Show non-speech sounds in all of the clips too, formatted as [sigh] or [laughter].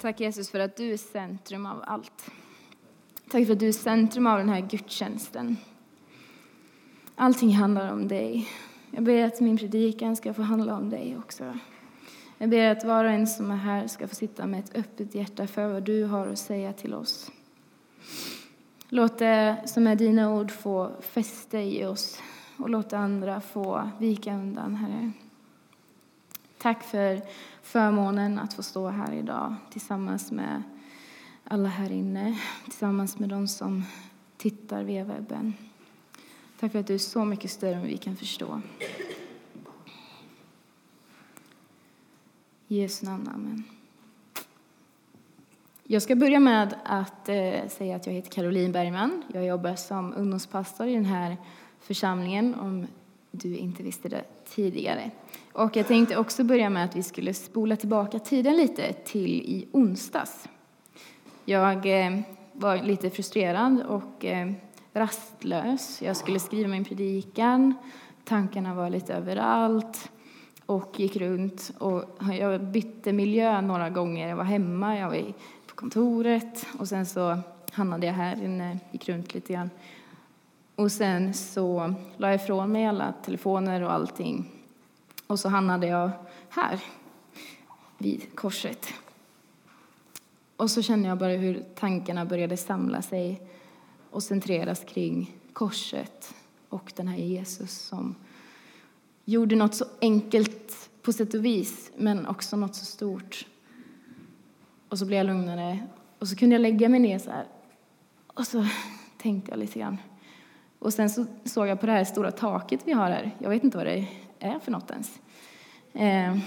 Tack Jesus för att du är centrum av allt. Tack för att du är centrum av den här gudstjänsten. Allting handlar om dig. Jag ber att min predikan ska få handla om dig också. Jag ber att var och en som är här ska få sitta med ett öppet hjärta för vad du har att säga till oss. Låt det som är dina ord få fäste i oss och låt andra få vika undan, Herre. Tack för förmånen att få stå här idag tillsammans med alla här inne, tillsammans med de som tittar via webben. Tack för att du är så mycket större än vi kan förstå. I Jesu namn, amen. Jag ska börja med att eh, säga att jag heter Caroline Bergman. Jag jobbar som ungdomspastor i den här församlingen, om du inte visste det tidigare. Och jag tänkte också börja med att vi skulle spola tillbaka tiden lite till i onsdags. Jag eh, var lite frustrerad och eh, rastlös. Jag skulle skriva min predikan, tankarna var lite överallt och gick runt. Och jag bytte miljö några gånger. Jag var hemma, jag var på kontoret och sen så hamnade jag här inne, gick runt lite grann. Och sen så la jag ifrån mig alla telefoner och allting. Och så hamnade jag här, vid korset. Och så kände jag bara hur tankarna började samla sig och centreras kring korset och den här Jesus som gjorde något så enkelt på sätt och vis, men också något så stort. Och så blev jag lugnare och så kunde jag lägga mig ner så här. Och så tänkte jag lite grann. Och sen så såg jag på det här stora taket vi har här. Jag vet inte vad det är för något ens. Eh,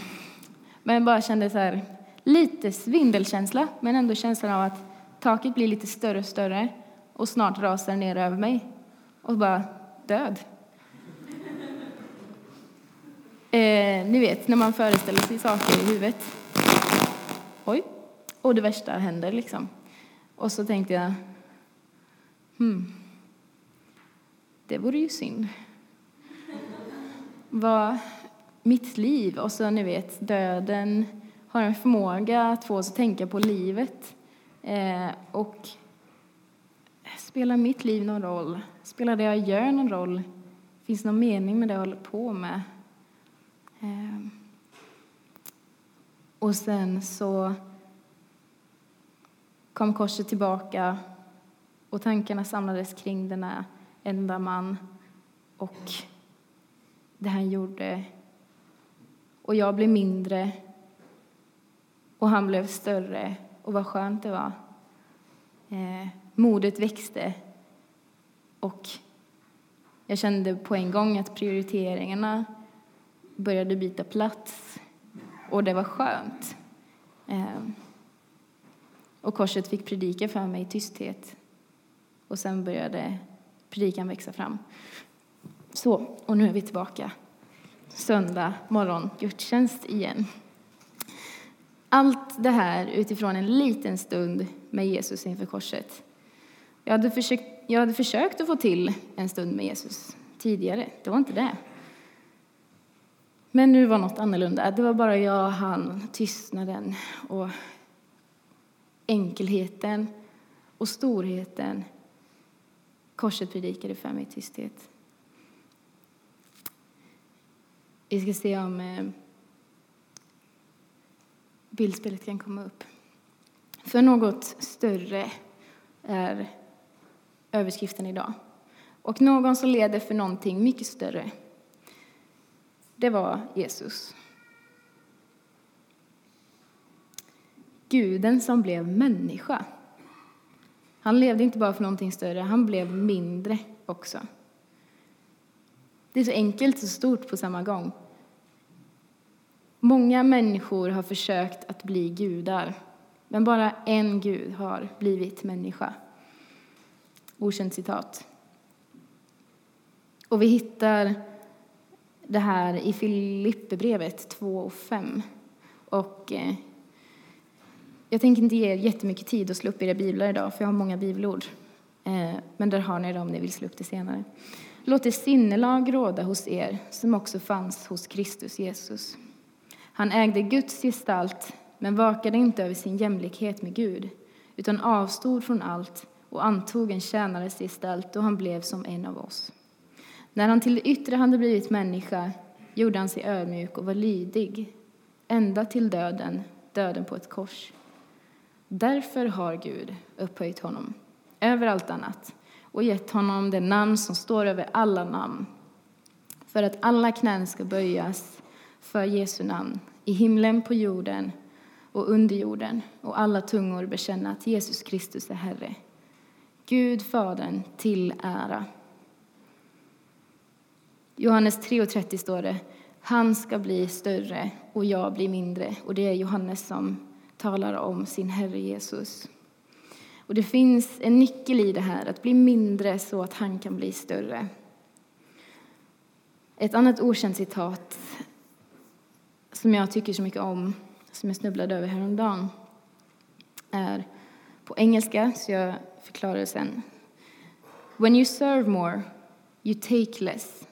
men jag bara kände så här, lite svindelkänsla, men ändå känslan av att taket blir lite större och större och snart rasar ner över mig. Och bara död. Eh, ni vet, när man föreställer sig saker i huvudet. Oj. Och det värsta händer liksom. Och så tänkte jag, hmm, det vore ju synd. Vad mitt liv och så ni vet döden har en förmåga att få oss att tänka på livet. Eh, och spelar mitt liv någon roll? Spelar det jag gör någon roll? Finns det någon mening med det jag håller på med? Eh, och sen så kom korset tillbaka och tankarna samlades kring denna enda man och det han gjorde. Och jag blev mindre och han blev större och vad skönt det var. Eh, modet växte och jag kände på en gång att prioriteringarna började byta plats och det var skönt. Eh, och korset fick predika för mig i tysthet och sen började predikan växa fram. Så, och nu är vi tillbaka. Söndag morgon, gudstjänst igen. Allt det här utifrån en liten stund med Jesus inför korset. Jag hade, försökt, jag hade försökt att få till en stund med Jesus tidigare. Det var inte det. Men nu var något annorlunda. Det var bara jag, han, tystnaden och enkelheten och storheten Korset predikade för mig i tysthet. Vi ska se om eh, bildspelet kan komma upp. För något större är överskriften idag. Och någon som leder för någonting mycket större. Det var Jesus. Guden som blev människa. Han levde inte bara för någonting större, han blev mindre också. Det är så enkelt och stort på samma gång. Många människor har försökt att bli gudar, men bara en gud har blivit människa. Okänt citat. Och vi hittar det här i Filipperbrevet 2 och 5. Och eh, jag tänker inte ge er jättemycket tid att slå upp era biblar idag, för jag har många bibelord. Eh, men där har ni det om ni vill slå upp det senare. Låt det sinnelag råda hos er som också fanns hos Kristus Jesus. Han ägde Guds gestalt men vakade inte över sin jämlikhet med Gud, utan avstod från allt och antog en tjänares gestalt då han blev som en av oss. När han till det yttre hade blivit människa gjorde han sig ödmjuk och var lydig, ända till döden, döden på ett kors. Därför har Gud upphöjt honom över allt annat och gett honom det namn som står över alla namn, för att alla knän ska böjas för Jesu namn, i himlen, på jorden och under jorden, och alla tungor bekänna att Jesus Kristus är Herre. Gud Fadern till ära. Johannes 3.30 står det, han ska bli större och jag blir mindre. Och det är Johannes som talar om sin Herre Jesus. Och det finns en nyckel i det här, att bli mindre så att han kan bli större. Ett annat okänt citat som jag tycker så mycket om, som jag snubblade över häromdagen, är på engelska, så jag förklarar det sen. When you serve more, you take less.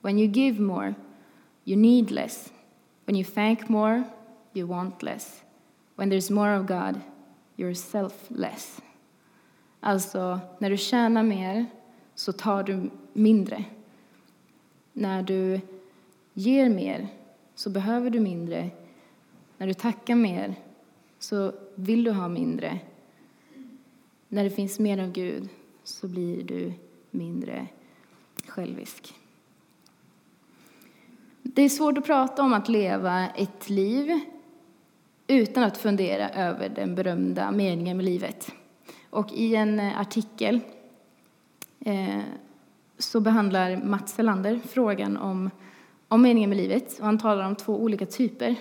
When you give more, you need less. When you thank more, you want less. When there's more of God, you're selfless. Alltså, när du tjänar mer så tar du mindre. När du ger mer så behöver du mindre. När du tackar mer så vill du ha mindre. När det finns mer av Gud så blir du mindre självisk. Det är svårt att prata om att leva ett liv utan att fundera över den berömda meningen med livet. Och i en eh, artikel eh, så behandlar Mats Selander frågan om, om meningen med livet. Och han talar om två olika typer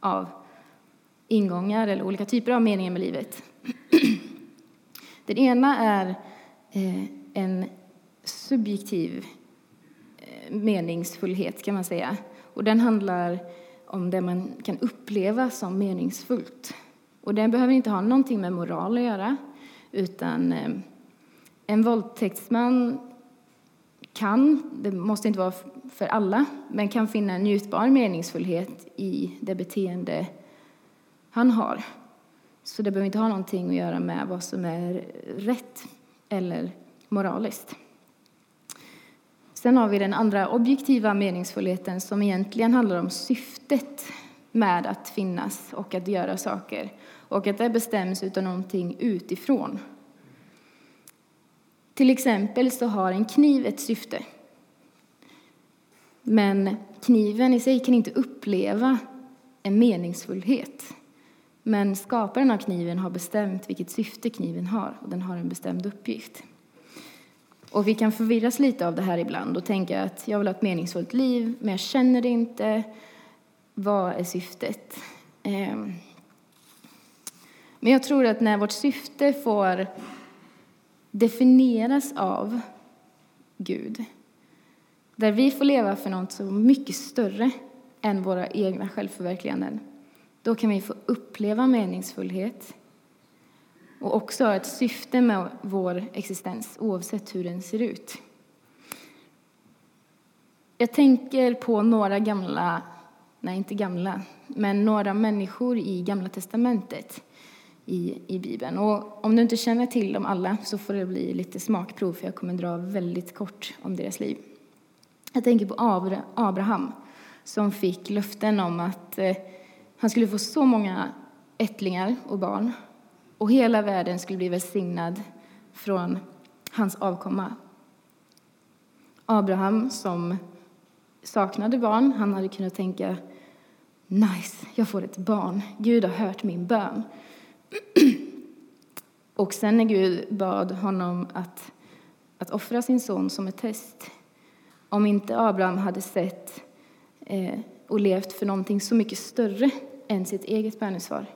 av ingångar eller olika typer av meningen med livet. [clears throat] Den ena är eh, en subjektiv eh, meningsfullhet, kan man säga. Och den handlar om det man kan uppleva som meningsfullt. Och den behöver inte ha någonting med moral att göra, utan eh, en våldtäktsman kan, det måste inte vara för alla, men kan finna en njutbar meningsfullhet i det beteende han har. Så det behöver inte ha någonting att göra med vad som är rätt eller moraliskt. Sen har vi den andra objektiva meningsfullheten som egentligen handlar om syftet med att finnas och att göra saker och att det bestäms av någonting utifrån. Till exempel så har en kniv ett syfte. Men kniven i sig kan inte uppleva en meningsfullhet. Men skaparen av kniven har bestämt vilket syfte kniven har och den har en bestämd uppgift. Och vi kan förvirras lite av det här ibland och tänka att jag vill ha ett meningsfullt liv, men jag känner det inte. Vad är syftet? Ehm. Men jag tror att när vårt syfte får definieras av Gud, där vi får leva för något så mycket större än våra egna självförverkliganden, då kan vi få uppleva meningsfullhet och också ett syfte med vår existens oavsett hur den ser ut. Jag tänker på några gamla, nej inte gamla, men några människor i Gamla testamentet i, i Bibeln. Och om du inte känner till dem alla så får det bli lite smakprov för jag kommer dra väldigt kort om deras liv. Jag tänker på Abraham som fick löften om att eh, han skulle få så många ättlingar och barn och hela världen skulle bli välsignad från hans avkomma. Abraham, som saknade barn, han hade kunnat tänka nice, jag får ett barn. Gud har hört min bön. [clears throat] Och sen när Gud bad honom att, att offra sin son som ett test, om inte Abraham hade sett eh, och levt för någonting så mycket större än sitt eget bönesvar,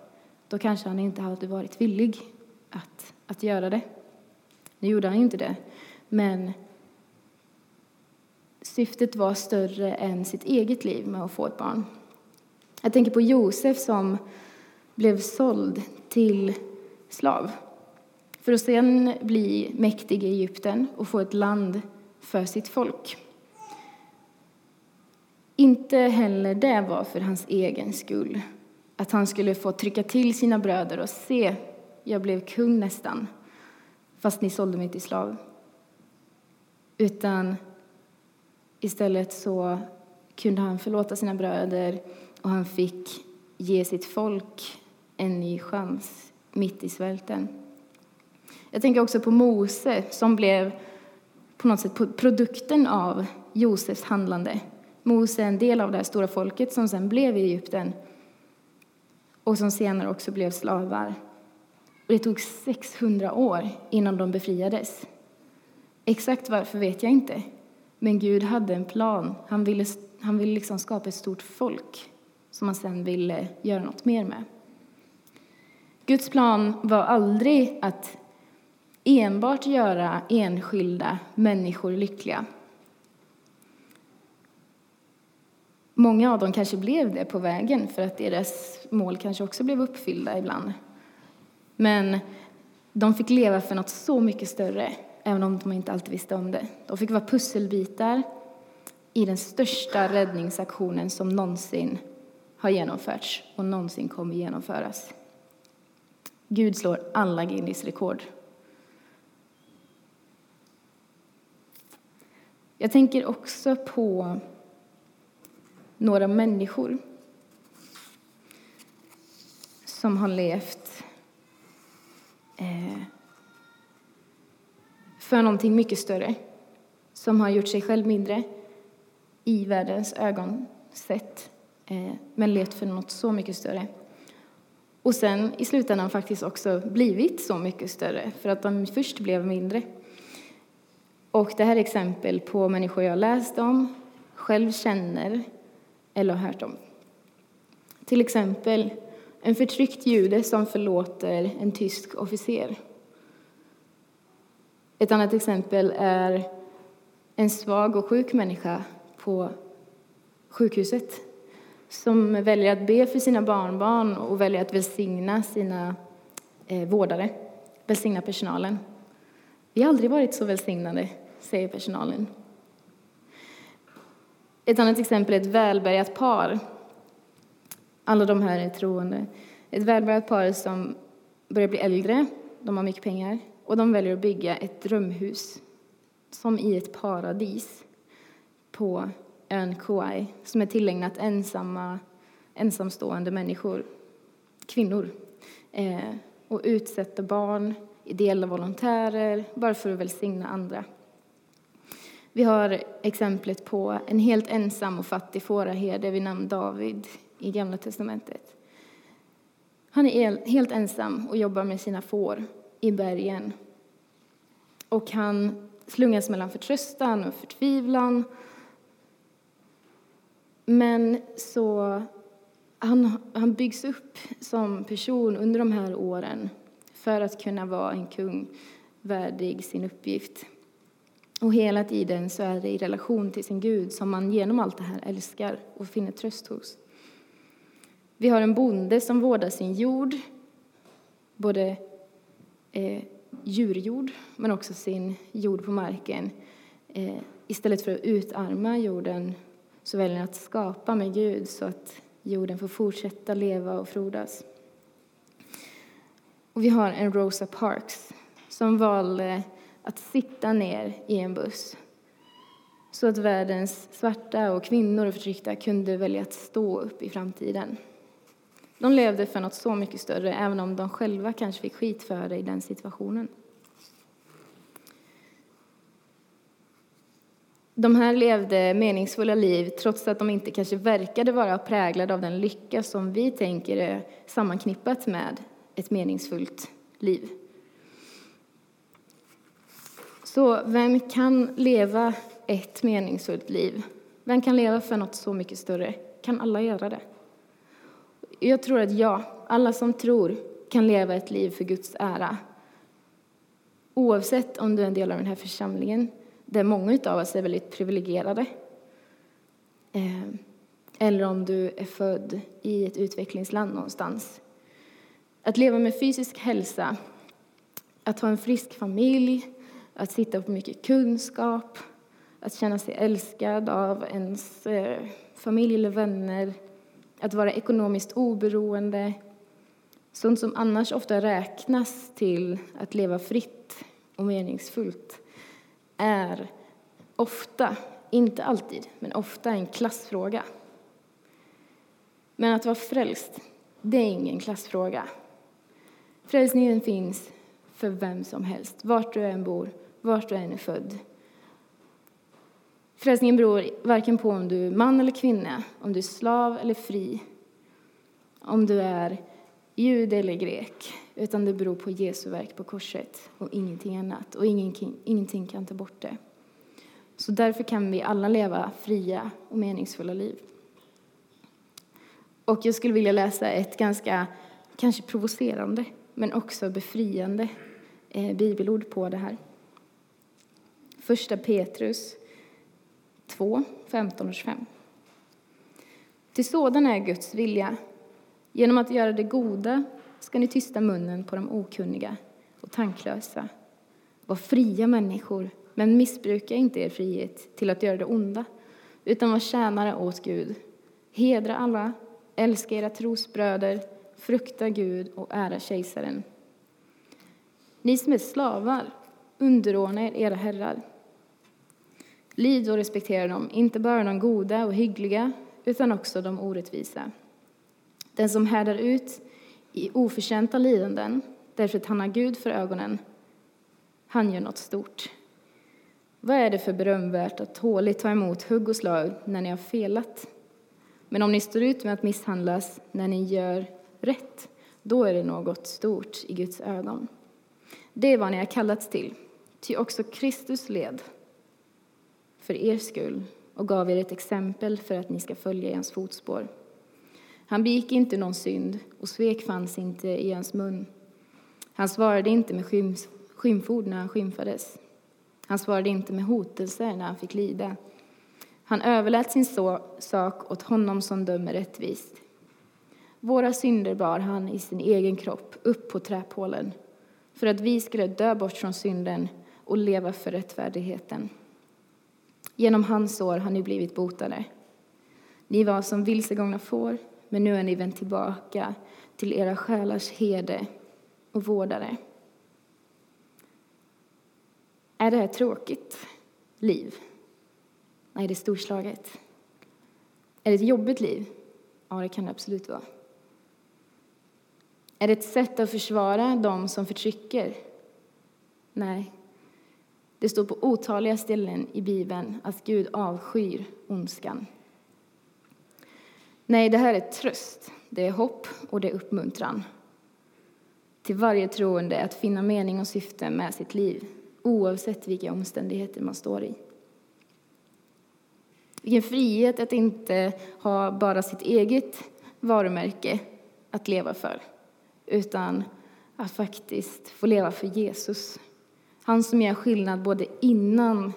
då kanske han inte hade varit villig att, att göra det. Nu gjorde han inte det, men syftet var större än sitt eget liv med att få ett barn. Jag tänker på Josef som blev såld till slav för att sen bli mäktig i Egypten och få ett land för sitt folk. Inte heller det var för hans egen skull, att han skulle få trycka till sina bröder och se, jag blev kung nästan, fast ni sålde mig till slav. Utan istället så kunde han förlåta sina bröder och han fick ge sitt folk en ny chans mitt i svälten. Jag tänker också på Mose som blev på något sätt produkten av Josefs handlande. Mose är en del av det här stora folket som sen blev i Egypten och som senare också blev slavar. Och det tog 600 år innan de befriades. Exakt varför vet jag inte. Men Gud hade en plan. Han ville, han ville liksom skapa ett stort folk som han sen ville göra något mer med. Guds plan var aldrig att enbart göra enskilda människor lyckliga. Många av dem kanske blev det på vägen för att deras mål kanske också blev uppfyllda ibland. Men de fick leva för något så mycket större, även om de inte alltid visste om det. De fick vara pusselbitar i den största räddningsaktionen som någonsin har genomförts och någonsin kommer genomföras. Gud slår alla Guinness rekord. Jag tänker också på några människor som har levt eh, för någonting mycket större, som har gjort sig själv mindre i världens ögon sett, eh, men levt för något så mycket större. Och sen i slutändan faktiskt också blivit så mycket större, för att de först blev mindre. Och det här är exempel på människor jag läst om, själv känner eller har hört om. Till exempel en förtryckt jude som förlåter en tysk officer. Ett annat exempel är en svag och sjuk människa på sjukhuset som väljer att be för sina barnbarn och väljer att välsigna sina eh, vårdare, välsigna personalen. Vi har aldrig varit så välsignade, säger personalen. Ett annat exempel är ett välbärgat par. Alla de här är troende. Ett välbärgat par som börjar bli äldre, de har mycket pengar och de väljer att bygga ett drömhus som i ett paradis på ön Kauai som är tillägnat ensamma, ensamstående människor, kvinnor eh, och utsätter barn, ideella volontärer, bara för att välsigna andra. Vi har exemplet på en helt ensam och fattig fåraherde vid namn David i Gamla testamentet. Han är helt ensam och jobbar med sina får i bergen. Och han slungas mellan förtröstan och förtvivlan. Men så han, han byggs upp som person under de här åren för att kunna vara en kung värdig sin uppgift. Och hela tiden så är det i relation till sin Gud som man genom allt det här älskar och finner tröst hos. Vi har en bonde som vårdar sin jord, både eh, djurjord men också sin jord på marken. Eh, istället för att utarma jorden så väljer han att skapa med Gud så att jorden får fortsätta leva och frodas. Och vi har en Rosa Parks som valde att sitta ner i en buss så att världens svarta och kvinnor och förtryckta kunde välja att stå upp i framtiden. De levde för något så mycket större, även om de själva kanske fick skit för det i den situationen. De här levde meningsfulla liv trots att de inte kanske verkade vara präglade av den lycka som vi tänker är sammanknippat med ett meningsfullt liv. Så vem kan leva ett meningsfullt liv? Vem kan leva för något så mycket större? Kan alla göra det? Jag tror att ja, alla som tror kan leva ett liv för Guds ära. Oavsett om du är en del av den här församlingen, där många av oss är väldigt privilegierade, eh, eller om du är född i ett utvecklingsland någonstans. Att leva med fysisk hälsa, att ha en frisk familj, att sitta på mycket kunskap, att känna sig älskad av ens eh, familj eller vänner, att vara ekonomiskt oberoende, sånt som annars ofta räknas till att leva fritt och meningsfullt, är ofta, inte alltid, men ofta en klassfråga. Men att vara frälst, det är ingen klassfråga. Frälsningen finns för vem som helst, vart du än bor, vart du än är född. Frälsningen beror varken på om du är man eller kvinna, om du är slav eller fri, om du är jude eller grek, utan det beror på Jesu verk på korset och ingenting annat. Och ingenting, ingenting kan ta bort det. Så därför kan vi alla leva fria och meningsfulla liv. Och jag skulle vilja läsa ett ganska, kanske provocerande, men också befriande eh, bibelord på det här. Första Petrus 2, 15 och 25. Till sådan är Guds vilja. Genom att göra det goda ska ni tysta munnen på de okunniga och tanklösa. Var fria människor, men missbruka inte er frihet till att göra det onda, utan var tjänare åt Gud. Hedra alla, älska era trosbröder, frukta Gud och ära kejsaren. Ni som är slavar, underordna er era herrar Lid och respektera dem, inte bara de goda och hyggliga, utan också de orättvisa. Den som härdar ut i oförtjänta lidanden därför att han har Gud för ögonen, han gör något stort. Vad är det för berömvärt att tåligt ta emot hugg och slag när ni har felat? Men om ni står ut med att misshandlas när ni gör rätt, då är det något stort i Guds ögon. Det är vad ni har kallats till, ty också Kristus led för er skull och gav er ett exempel för att ni ska följa i hans fotspår. Han begick inte någon synd och svek fanns inte i hans mun. Han svarade inte med skymford när han skymfades. Han svarade inte med hotelser när han fick lida. Han överlät sin sak åt honom som dömer rättvist. Våra synder bar han i sin egen kropp upp på träpålen för att vi skulle dö bort från synden och leva för rättfärdigheten. Genom hans sår har ni blivit botade. Ni var som vilsegångna får, men nu är ni vänt tillbaka till era själars herde och vårdare. Är det här tråkigt liv? Nej, det är storslaget. Är det ett jobbigt liv? Ja, det kan det absolut vara. Är det ett sätt att försvara dem som förtrycker? Nej, det står på otaliga ställen i Bibeln att Gud avskyr ondskan. Nej, det här är tröst, det är hopp och det är uppmuntran till varje troende att finna mening och syfte med sitt liv oavsett vilka omständigheter man står i. Vilken frihet att inte ha bara sitt eget varumärke att leva för utan att faktiskt få leva för Jesus han som gör skillnad både innan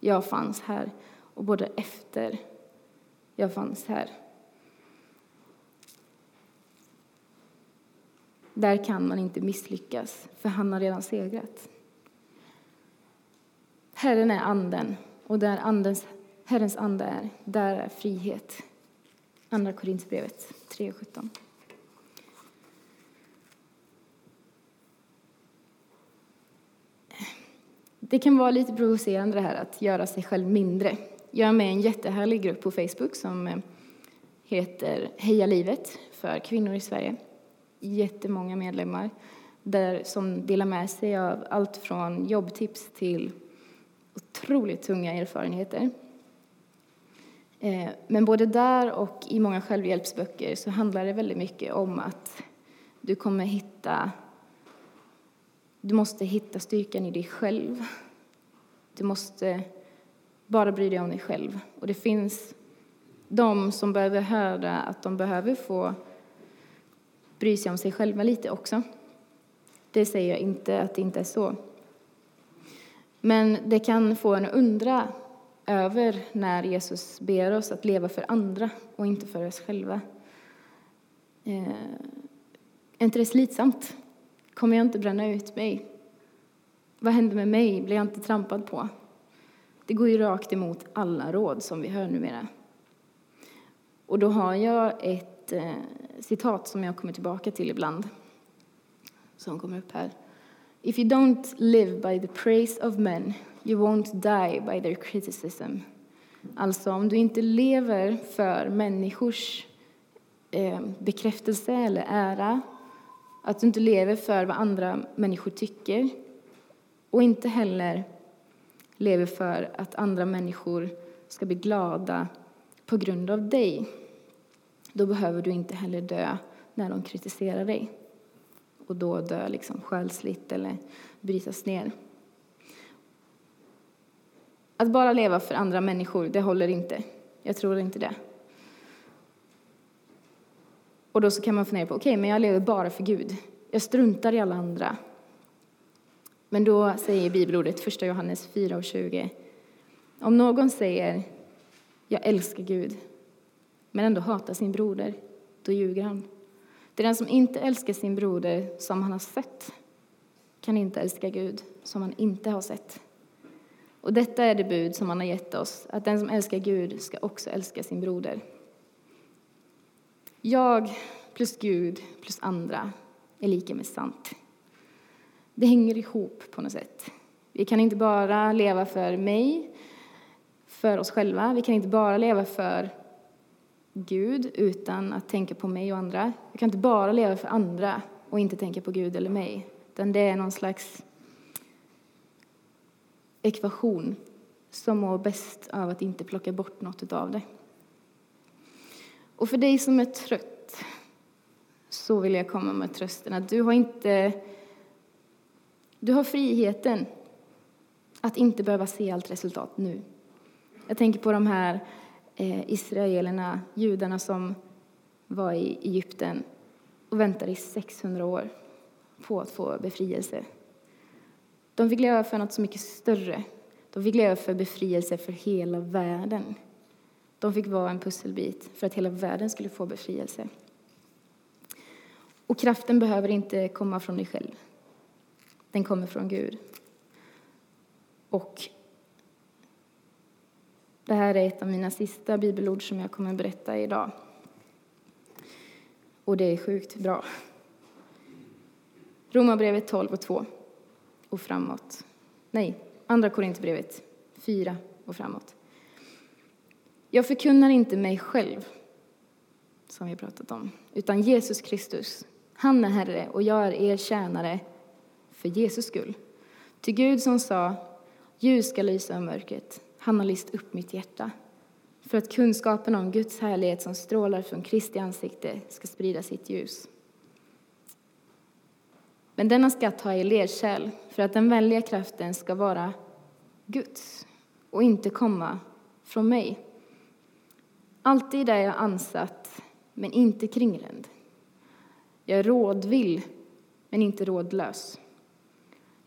jag fanns här och både efter jag fanns här. Där kan man inte misslyckas, för han har redan segrat. Herren är anden, och där andens, Herrens ande är, där är frihet. Andra Korinthierbrevet 3.17. Det kan vara lite provocerande det här att göra sig själv mindre. Jag är med i en jättehärlig grupp på Facebook som eh, heter Heja livet för kvinnor i Sverige. Jättemånga medlemmar där, som delar med sig av allt från jobbtips till otroligt tunga erfarenheter. Eh, men både där och i många självhjälpsböcker så handlar det väldigt mycket om att du kommer hitta du måste hitta styrkan i dig själv. Du måste bara bry dig om dig själv. Och det finns de som behöver höra att de behöver få bry sig om sig själva lite också. Det säger jag inte att det inte är så. Men det kan få en att undra över när Jesus ber oss att leva för andra och inte för oss själva. Eh, är inte det slitsamt? Kommer jag inte bränna ut mig? Vad händer med mig? Blir jag inte trampad på? Det går ju rakt emot alla råd som vi hör numera. Och då har jag ett eh, citat som jag kommer tillbaka till ibland, som kommer upp här. If you don't live by the praise of men, you won't die by their criticism. Alltså, om du inte lever för människors eh, bekräftelse eller ära, att du inte lever för vad andra människor tycker och inte heller lever för att andra människor ska bli glada på grund av dig, då behöver du inte heller dö när de kritiserar dig och då dö liksom själsligt eller brytas ner. Att bara leva för andra människor, det håller inte. Jag tror inte det. Och då så kan man fundera på, okej, okay, men jag lever bara för Gud. Jag struntar i alla andra. Men då säger bibelordet, 1 Johannes 4 och 20. Om någon säger, jag älskar Gud, men ändå hatar sin broder, då ljuger han. Det är den som inte älskar sin broder som han har sett kan inte älska Gud som han inte har sett. Och detta är det bud som han har gett oss, att den som älskar Gud ska också älska sin broder. Jag plus Gud plus andra är lika med sant. Det hänger ihop på något sätt. Vi kan inte bara leva för mig, för oss själva. Vi kan inte bara leva för Gud utan att tänka på mig och andra. Vi kan inte bara leva för andra och inte tänka på Gud eller mig. Utan det är någon slags ekvation som mår bäst av att inte plocka bort något av det. Och för dig som är trött så vill jag komma med trösten att du har inte du har friheten att inte behöva se allt resultat nu. Jag tänker på de här eh, israelerna, judarna som var i Egypten och väntade i 600 år på att få befrielse. De fick leva för något så mycket större. De fick leva för befrielse för hela världen. De fick vara en pusselbit för att hela världen skulle få befrielse. Och kraften behöver inte komma från dig själv. Den kommer från Gud. Och det här är ett av mina sista bibelord som jag kommer att berätta idag. Och det är sjukt bra. Romarbrevet 12 och 2 och framåt. Nej, Andra Korinthierbrevet 4 och framåt. Jag förkunnar inte mig själv, som vi pratat om, utan Jesus Kristus. Han är Herre och jag är er tjänare för Jesus skull. Till Gud som sa, ljus ska lysa i mörkret, han har lyst upp mitt hjärta för att kunskapen om Guds härlighet som strålar från Kristi ansikte ska sprida sitt ljus. Men denna skatt har jag i lerkärl för att den väldiga kraften ska vara Guds och inte komma från mig. Alltid är jag ansatt, men inte kringränd. Jag är rådvill, men inte rådlös.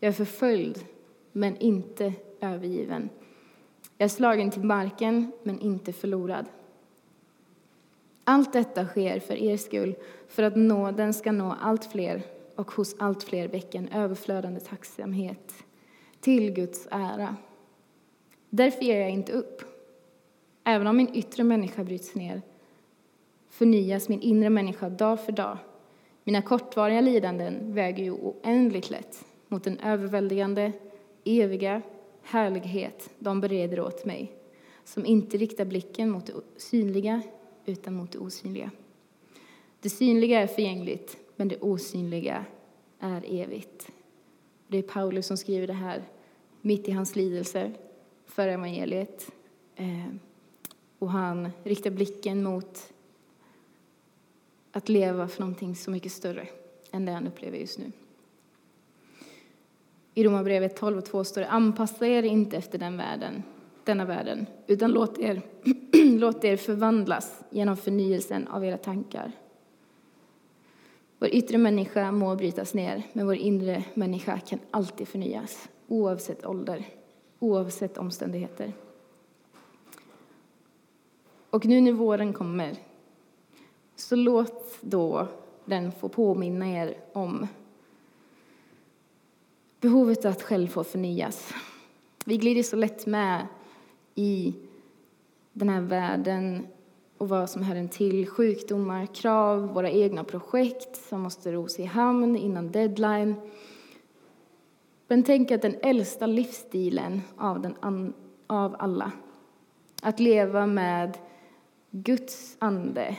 Jag är förföljd, men inte övergiven. Jag är slagen till marken, men inte förlorad. Allt detta sker för er skull, för att nåden ska nå allt fler och hos allt fler väcka en överflödande tacksamhet till Guds ära. Därför ger jag inte upp. Även om min yttre människa bryts ner förnyas min inre människa dag för dag. Mina kortvariga lidanden väger ju oändligt lätt mot den överväldigande, eviga härlighet de bereder åt mig som inte riktar blicken mot det synliga utan mot det osynliga. Det synliga är förgängligt, men det osynliga är evigt. Det är Paulus som skriver det här mitt i hans lidelse för evangeliet. Ehm, och han riktar blicken mot att leva för någonting så mycket större än det han upplever just nu. I Romarbrevet 12 och 2 står det anpassa er inte efter den världen, denna världen, utan låt er, [clears throat] låt er förvandlas genom förnyelsen av era tankar vår yttre människa må brytas ner, men vår inre människa kan alltid förnyas, oavsett ålder, oavsett omständigheter. Och nu när våren kommer, så låt då den få påminna er om behovet att själv få förnyas. Vi glider så lätt med i den här världen och vad som hör en till. Sjukdomar, krav, våra egna projekt som måste ros i hamn innan deadline. Men tänk att den äldsta livsstilen av, den, av alla, att leva med Guds ande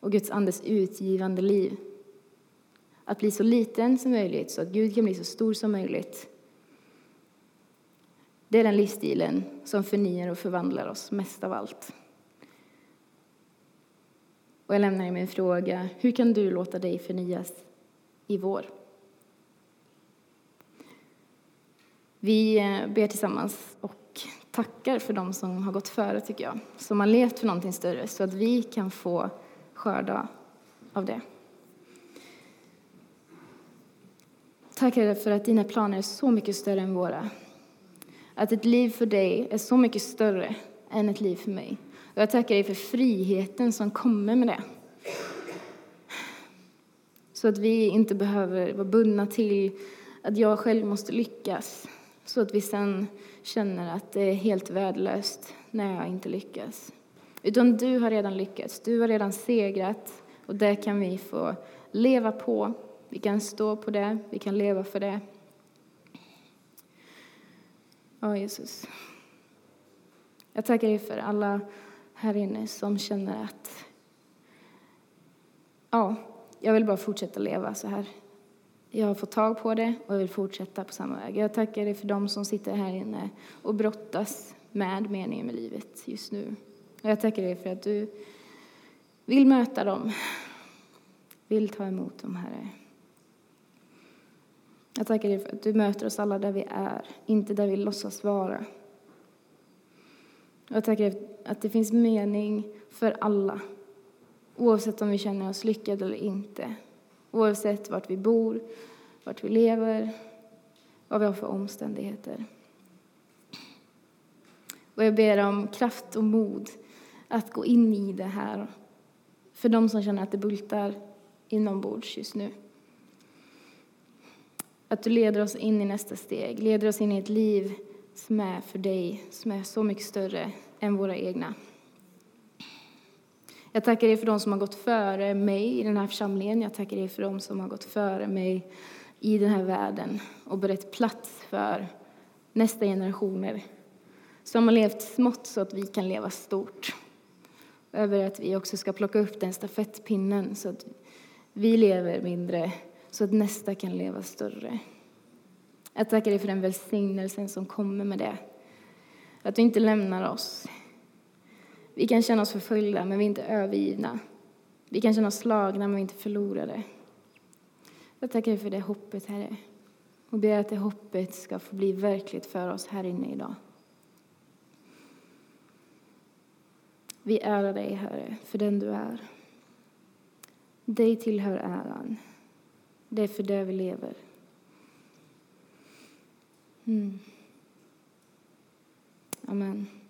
och Guds andes utgivande liv. Att bli så liten som möjligt så att Gud kan bli så stor som möjligt. Det är den livsstilen som förnyar och förvandlar oss mest av allt. Och jag lämnar er med en fråga. Hur kan du låta dig förnyas i vår? Vi eh, ber tillsammans och tackar för dem som har gått före, tycker jag. Som har levt för någonting större, så att vi kan få skörda av det. Tack Herre för att dina planer är så mycket större än våra. Att ett liv för dig är så mycket större än ett liv för mig. Och jag tackar dig för friheten som kommer med det. Så att vi inte behöver vara bundna till att jag själv måste lyckas. Så att vi sen känner att det är helt värdelöst när jag inte lyckas. Utan du har redan lyckats, du har redan segrat och det kan vi få leva på. Vi kan stå på det, vi kan leva för det. Ja, Jesus. Jag tackar dig för alla här inne som känner att ja, jag vill bara fortsätta leva så här. Jag har fått tag på det och jag vill fortsätta på samma väg. Jag tackar dig för dem som sitter här inne och brottas med meningen med livet just nu. Och jag tackar dig för att du vill möta dem, vill ta emot dem, Herre. Jag tackar dig för att du möter oss alla där vi är, inte där vi låtsas vara. Jag tackar dig att det finns mening för alla, oavsett om vi känner oss lyckade eller inte. Oavsett vart vi bor, vart vi lever, vad vi har för omständigheter. Och jag ber om kraft och mod att gå in i det här för de som känner att det bultar inombords just nu. Att du leder oss in i nästa steg, leder oss in i ett liv som är för dig, som är så mycket större än våra egna. Jag tackar dig för de som har gått före mig i den här församlingen. Jag tackar dig för de som har gått före mig i den här världen och berett plats för nästa generationer som har levt smått så att vi kan leva stort. Över att vi också ska plocka upp den stafettpinnen så att vi lever mindre så att nästa kan leva större. Jag tackar dig för den välsignelsen som kommer med det. Att du inte lämnar oss. Vi kan känna oss förföljda, men vi är inte övergivna. Vi kan känna oss slagna, men vi är inte förlorade. Jag tackar dig för det hoppet, Herre. Och ber att det hoppet ska få bli verkligt för oss här inne idag. Vi ärar dig, Herre, för den du är. Dig tillhör äran. Det är för det vi lever. Mm. Amen.